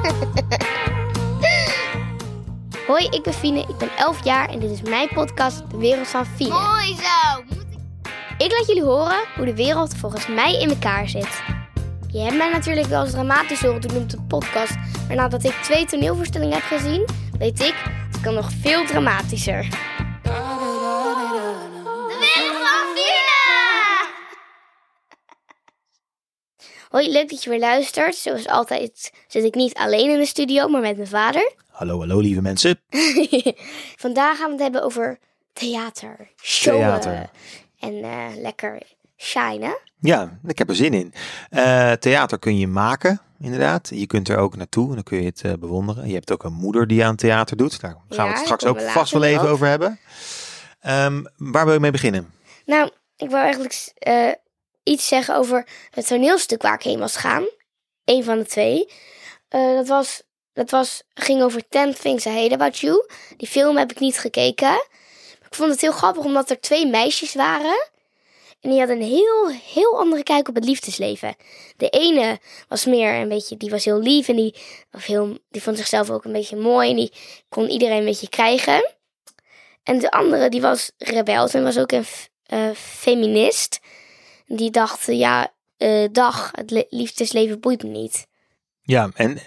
Hoi, ik ben Fine, ik ben 11 jaar en dit is mijn podcast De Wereld van Fine. Mooi zo. Moet ik... Ik laat jullie horen hoe de wereld volgens mij in elkaar zit. Je hebt mij natuurlijk wel eens dramatisch horen doen op de podcast, maar nadat ik twee toneelvoorstellingen heb gezien, weet ik, het kan nog veel dramatischer. Hoi, leuk dat je weer luistert. Zoals altijd zit ik niet alleen in de studio, maar met mijn vader. Hallo, hallo lieve mensen. Vandaag gaan we het hebben over theater, showen Theater. en eh, lekker shinen. Ja, ik heb er zin in. Eh, theater kun je maken, inderdaad. Je kunt er ook naartoe en dan kun je het eh, bewonderen. Je hebt ook een moeder die aan theater doet. Daar gaan we het straks ook vast wel even over hebben. Ehm, waar wil je mee beginnen? Nou, ik wil eigenlijk iets zeggen over het toneelstuk waar ik heen was gaan. Eén van de twee. Eh, dat was, dat was, ging over 10 Things I Hate About You. Die film heb ik niet gekeken. Ik vond het heel grappig omdat er twee meisjes waren. En die hadden een heel, heel andere kijk op het liefdesleven. De ene was meer een beetje, die was heel lief en die, was heel, die vond zichzelf ook een beetje mooi. En die kon iedereen een beetje krijgen. En de andere, die was rebels en was ook een eh, feminist. Die dacht, ja, eh, dag, het le- liefdesleven boeit me niet. Ja, en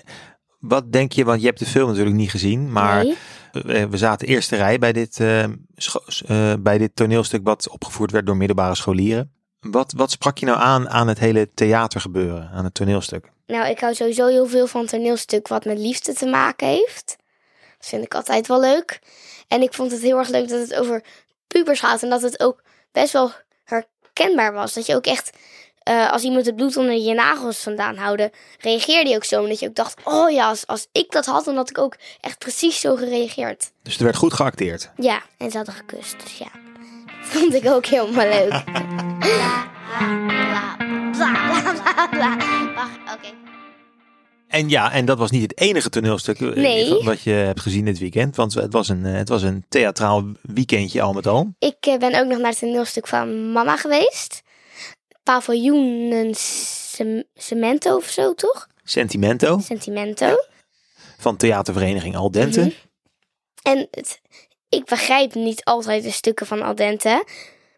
wat denk je, want je hebt de film natuurlijk niet gezien, maar Nee. we, zaten eerste rij bij dit, eh, eh, bij dit toneelstuk wat opgevoerd werd door middelbare scholieren. Wat, wat sprak je nou aan aan het hele theatergebeuren, aan het toneelstuk? Nou, ik hou sowieso heel veel van toneelstuk wat met liefde te maken heeft. Dat vind ik altijd wel leuk. En ik vond het heel erg leuk dat het over pubers gaat. En dat het ook best wel herkenbaar was. Dat je ook echt, eh, als iemand het bloed onder je nagels vandaan houden, reageerde je ook zo. Omdat je ook dacht, oh ja, als, als ik dat had, dan had ik ook echt precies zo gereageerd. Dus er werd goed geacteerd. Ja, en ze hadden gekust. Dus ja, dat vond ik ook helemaal leuk. Bla, bla, bla, bla, bla. Wacht, oké. En ja, en dat was niet het enige toneelstuk eh, Nee. wat je hebt gezien dit weekend. Want het was een, eh, het was een theatraal weekendje al met al. Ik eh, ben ook nog naar het toneelstuk van mama geweest. Paviljoenen Cem- Cemento of zo, toch? Sentimento Sentimento. van theatervereniging Aldente. Mhm. En het, ik begrijp niet altijd de stukken van Aldente.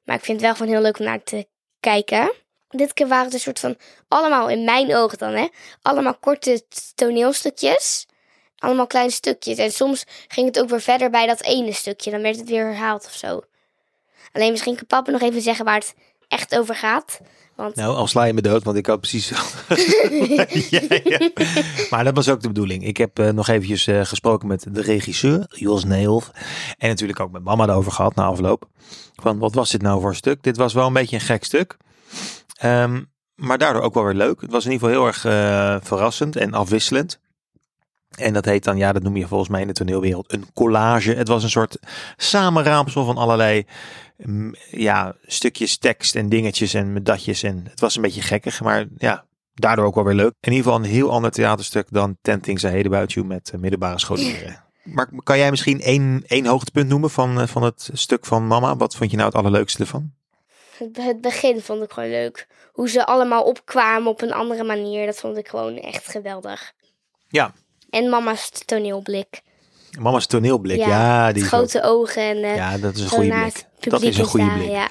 Maar ik vind het wel gewoon heel leuk om naar te kijken. Dit keer waren het een soort van, allemaal in mijn ogen dan hè. Allemaal korte toneelstukjes. Allemaal kleine stukjes. En soms ging het ook weer verder bij dat ene stukje. Dan werd het weer herhaald of zo. Alleen misschien kan papa nog even zeggen waar het echt over gaat. Want Nou, al sla je me dood, want ik had precies... ja, ja. Maar dat was ook de bedoeling. Ik heb eh, nog eventjes eh, gesproken met de regisseur, Jos Neelf. En natuurlijk ook met mama erover gehad na afloop. Van, wat was dit nou voor een stuk? Dit was wel een beetje een gek stuk. Ehm, maar daardoor ook wel weer leuk. Het was in ieder geval heel erg eh, verrassend en afwisselend. En dat heet dan, ja, dat noem je volgens mij in de toneelwereld een collage. Het was een soort samenraapsel van allerlei mm, ja, stukjes tekst en dingetjes en datjes. En het was een beetje gekkig, maar ja, daardoor ook wel weer leuk. In ieder geval een heel ander theaterstuk dan Ten Things I Hate You met eh, middelbare scholieren. Maar kan jij misschien één, één hoogtepunt noemen van, eh, van het stuk van mama? Wat vond je nou het allerleukste ervan? Het, begin vond ik gewoon leuk. Hoe ze allemaal opkwamen op een andere manier. Dat vond ik gewoon echt geweldig. Ja, En mama's toneelblik. mama's toneelblik. Ja, die ook- grote ogen en eh, ja dat is een goede blik. Dat is een goede blik. Ja.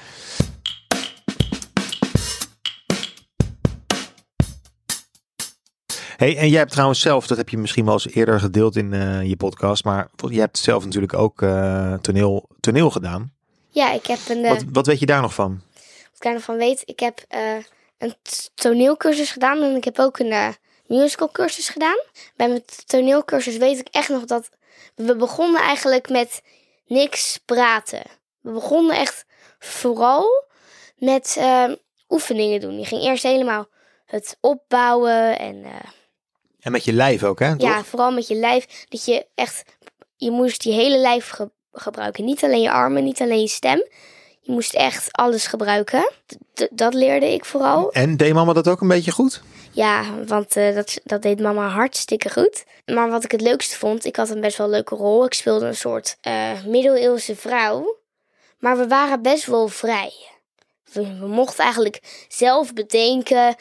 Hey, en jij hebt trouwens zelf, dat heb je misschien wel eens eerder gedeeld in eh, je podcast, maar je hebt zelf natuurlijk ook eh, toneel, toneel gedaan. ja, ik heb een, Wat, wat weet je daar nog van? Ik van weet, ik heb eh, een toneelcursus gedaan en ik heb ook een eh, musicalcursus gedaan. Bij mijn toneelcursus weet ik echt nog dat we begonnen eigenlijk met niks praten. We begonnen echt vooral met eh, oefeningen doen. Je ging eerst helemaal het opbouwen en eh, En met je lijf ook, hè? ja, vooral met je lijf. Dat je echt, je moest je hele lijf ge- gebruiken. Niet alleen je armen, niet alleen je stem. Je moest echt alles gebruiken. D- dat leerde ik vooral. En deed mama dat ook een beetje goed? Ja, want eh, dat, dat deed mama hartstikke goed. Maar wat ik het leukste vond, ik had een best wel leuke rol. Ik speelde een soort eh, middeleeuwse vrouw. Maar we waren best wel vrij. We, we mochten eigenlijk zelf bedenken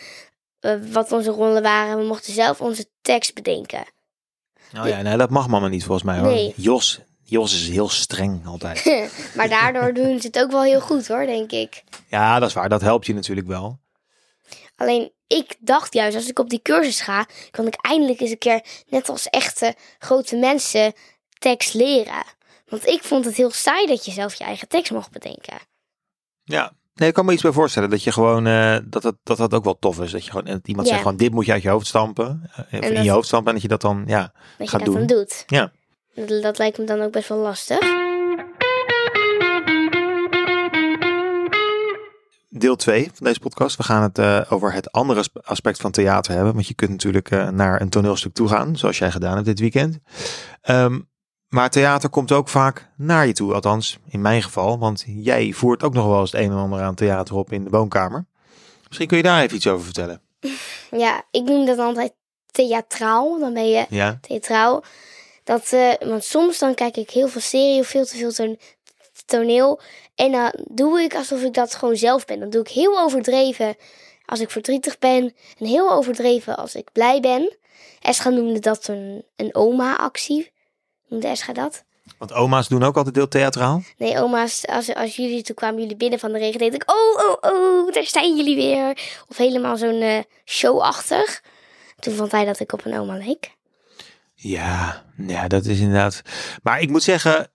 eh, wat onze rollen waren. We mochten zelf onze tekst bedenken. Oh ja, nee, dat mag mama niet volgens mij hoor. Nee. Jos, Jos is heel streng altijd. maar daardoor doen ze het ook wel heel goed hoor, denk ik. ja, dat is waar. Dat helpt je natuurlijk wel. Alleen ik dacht juist, als ik op die cursus ga, kan ik eindelijk eens een keer, net als echte grote mensen, tekst leren. Want ik vond het heel saai dat je zelf je eigen tekst mocht bedenken. Ja. Nee, ik kan me iets bij voorstellen dat je gewoon eh, dat, dat dat ook wel tof is. Dat je gewoon dat iemand Ja. zegt van dit moet je uit je hoofd stampen. eh, of in dat- je hoofd stampen en dat je dat dan ja. Dat Gaat je dat doen. dan doet. Ja. Dat, dat lijkt me dan ook best wel lastig. Deel 2 van deze podcast. We gaan het eh, over het andere aspe- aspect van theater hebben. Want je kunt natuurlijk eh, naar een toneelstuk toe gaan, zoals jij gedaan hebt dit weekend. Ehm, maar theater komt ook vaak naar je toe, althans in mijn geval. Want jij voert ook nog wel eens het een en ander aan theater op in de woonkamer. Misschien kun je daar even iets over vertellen. Ja, ik noem dat altijd theatraal. Dan ben je Ja, theatraal. Dat, eh, want soms dan kijk ik heel veel serie of veel te veel ton- toneel. En dan doe ik alsof ik dat gewoon zelf ben. Dan doe ik heel overdreven als ik verdrietig ben. En heel overdreven als ik blij ben. Escha noemde dat een, een oma-actie. Noemde Escha dat? want oma's doen ook altijd deel theatraal. Nee, oma's, als, als jullie, toen kwamen jullie binnen van de regen, deed ik, oh, oh, oh, daar zijn jullie weer. Of helemaal zo'n eh, showachtig. Toen vond hij dat ik op een oma leek. Ja, ja, dat is inderdaad. Maar ik moet zeggen,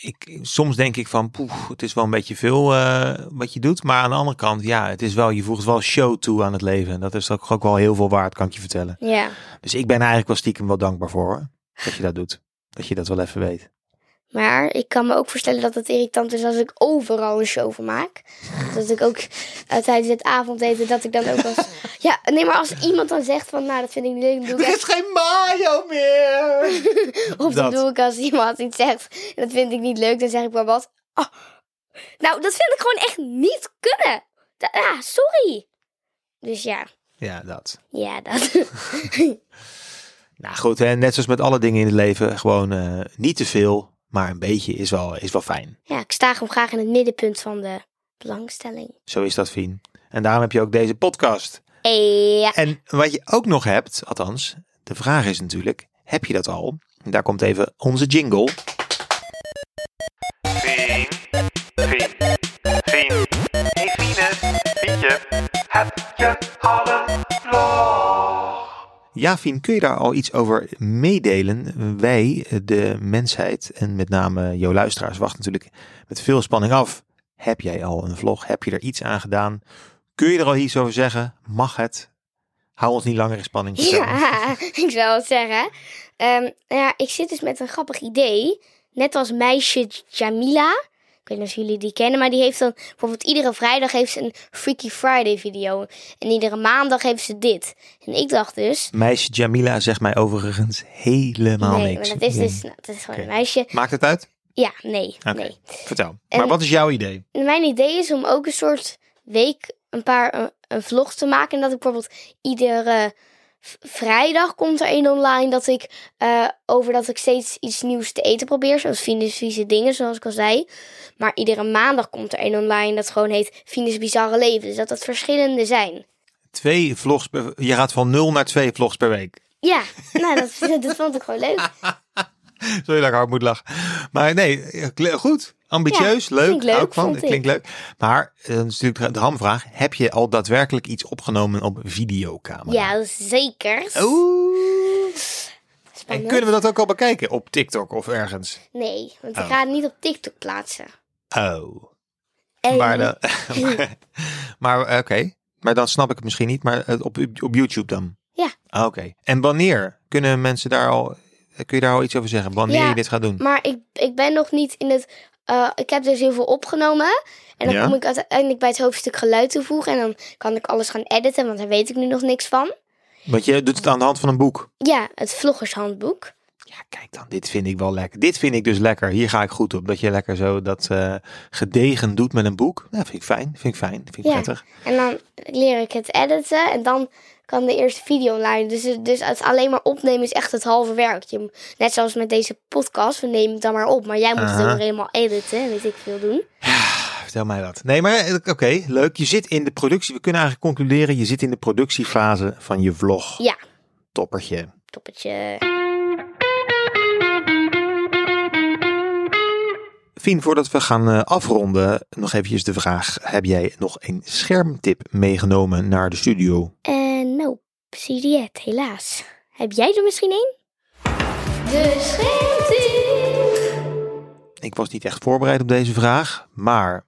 ik, soms denk ik van, poeh, het is wel een beetje veel eh, wat je doet. Maar aan de andere kant, ja, het is wel, je voegt wel show toe aan het leven. Dat is ook, ook wel heel veel waard, kan ik je vertellen. Ja. Dus ik ben eigenlijk wel stiekem wel dankbaar voor, hoor, dat je dat doet. Dat je dat wel even weet. Maar ik kan me ook voorstellen dat het irritant is als ik overal een show van maak. Dat ik ook eh, tijdens het avondeten, dat ik dan ook als... Ja, nee, maar als iemand dan zegt van, nou, dat vind ik niet leuk, dan doe ik echt... geen mayo meer! Of dan dat. doe ik als iemand iets zegt, dat vind ik niet leuk, dan zeg ik maar wat. Oh, nou, dat vind ik gewoon echt niet kunnen. Da- ja, sorry. Dus ja, Ja, dat. ja, dat. Nou goed, hè, net zoals met alle dingen in het leven, gewoon eh, niet te veel, maar een beetje is wel, is wel fijn. ja, ik sta gewoon graag in het middenpunt van de belangstelling. Zo is dat, Fien. En daarom heb je ook deze podcast. Eh, Ja, En wat je ook nog hebt, althans, de vraag is natuurlijk, heb je dat al? En Daar komt even onze jingle. Vien, Vien, Vien. Hey Fiene, Fientje, heb je al een vlog? Ja, Fien, kun je daar al iets over meedelen? Wij, de mensheid en met name jouw luisteraars, wachten natuurlijk met veel spanning af. Heb jij al een vlog? Heb je er iets aan gedaan? Kun je er al iets over zeggen? Mag het? Hou ons niet langer in spanning. Ja, ik zou het zeggen. Ehm, ja, ik zit dus met een grappig idee. Net als meisje Jamila. Ik weet niet of jullie die kennen, maar die heeft dan bijvoorbeeld iedere vrijdag heeft ze een Freaky Friday video. En iedere maandag heeft ze dit. En ik dacht dus, Meisje Jamila zegt mij overigens helemaal nee, niks. maar dat is dus, nou, dat is gewoon een meisje. Maakt het uit? Ja, nee. Vertel. En- maar wat is jouw idee? Mijn idee is om ook een soort week een paar een, een vlog te maken. En dat ik bijvoorbeeld iedere vrijdag komt er een online dat ik eh, over dat ik steeds iets nieuws te eten probeer. Zoals Venus vieze dingen, zoals ik al zei. Maar iedere maandag komt er een online dat gewoon heet Venus bizarre leven. Dus dat dat verschillende zijn. Twee vlogs per, je gaat van nul naar twee vlogs per week. Ja, nou dat, dat vond ik gewoon leuk. Zo lekker hard moet lachen. Maar nee, goed. Ambitieus, Ja, leuk. ik ik van. klinkt leuk. Maar eh, dat is natuurlijk de hamvraag. Heb je al daadwerkelijk iets opgenomen op videocamera? Ja, zeker. Oeh. En kunnen we dat ook al bekijken op TikTok of ergens? Nee, want ik Oh. ga het niet op TikTok plaatsen. Oh. En- Maar, dan, maar, maar oké. Maar dan snap ik het misschien niet. Maar op, op YouTube dan? Ja. Oké. En wanneer kunnen mensen daar al... Kun je daar al iets over zeggen? Wanneer Ja, je dit gaat doen? Maar ik, ik ben nog niet in het. eh, ik heb dus heel veel opgenomen. En dan Ja? kom ik uiteindelijk bij het hoofdstuk geluid toevoegen. En dan kan ik alles gaan editen, want daar weet ik nu nog niks van. Want je doet het aan de hand van een boek. Ja, het vloggershandboek. Ja, kijk dan, dit vind ik wel lekker. Dit vind ik dus lekker. Hier ga ik goed op. Dat je lekker zo dat eh, gedegen doet met een boek. Nou, vind ik fijn. Vind ik fijn. Vind ik Ja. prettig. En dan leer ik het editen. En dan kan de eerste video online. Dus, het- dus het alleen maar opnemen is echt het halve werk. Je, moet- net zoals met deze podcast. We nemen het dan maar op. Maar jij moet het ook helemaal editen. en Weet ik veel doen. Vertel mij wat. Nee, maar eh, oké, leuk. Je zit in de productie. We kunnen eigenlijk concluderen. Je zit in de productiefase van je vlog. Ja, Toppertje. toppetje. Fien, voordat we gaan eh, afronden, nog eventjes de vraag. Heb jij nog een schermtip meegenomen naar de studio? En nou, zie je het, helaas. Heb jij er misschien een? De schermtip. Ik was niet echt voorbereid op deze vraag, maar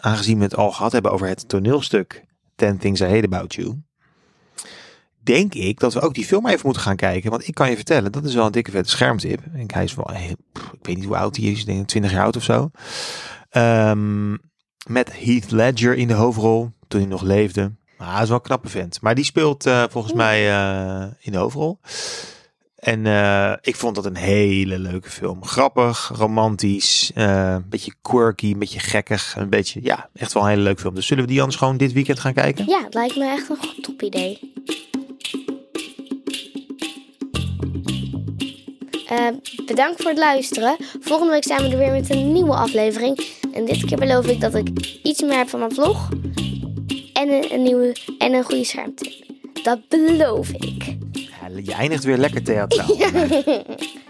aangezien we het al gehad hebben over het toneelstuk 10 Things I Hate About You, denk ik dat we ook die film even moeten gaan kijken. Want ik kan je vertellen, dat is wel een dikke vette schermtip. En hij is wel, ik weet niet hoe oud hij is, ik denk 20 jaar oud of zo. Ehm, met Heath Ledger in de hoofdrol, toen hij nog leefde. Maar hij is wel een knappe vent. Maar die speelt eh, volgens mij eh, in de hoofdrol. En eh, ik vond dat een hele leuke film. Grappig, romantisch, een beetje quirky, een beetje gekkig. Een beetje, ja, echt wel een hele leuke film. Dus zullen we die anders gewoon dit weekend gaan kijken? Ja, het lijkt me echt een goed top idee. Eh, bedankt voor het luisteren. Volgende week zijn we er weer met een nieuwe aflevering. En dit keer beloof ik dat ik iets meer heb van mijn vlog. En een, een nieuwe en een goede schermtip. Dat beloof ik. Ja, je eindigt weer lekker theatraal.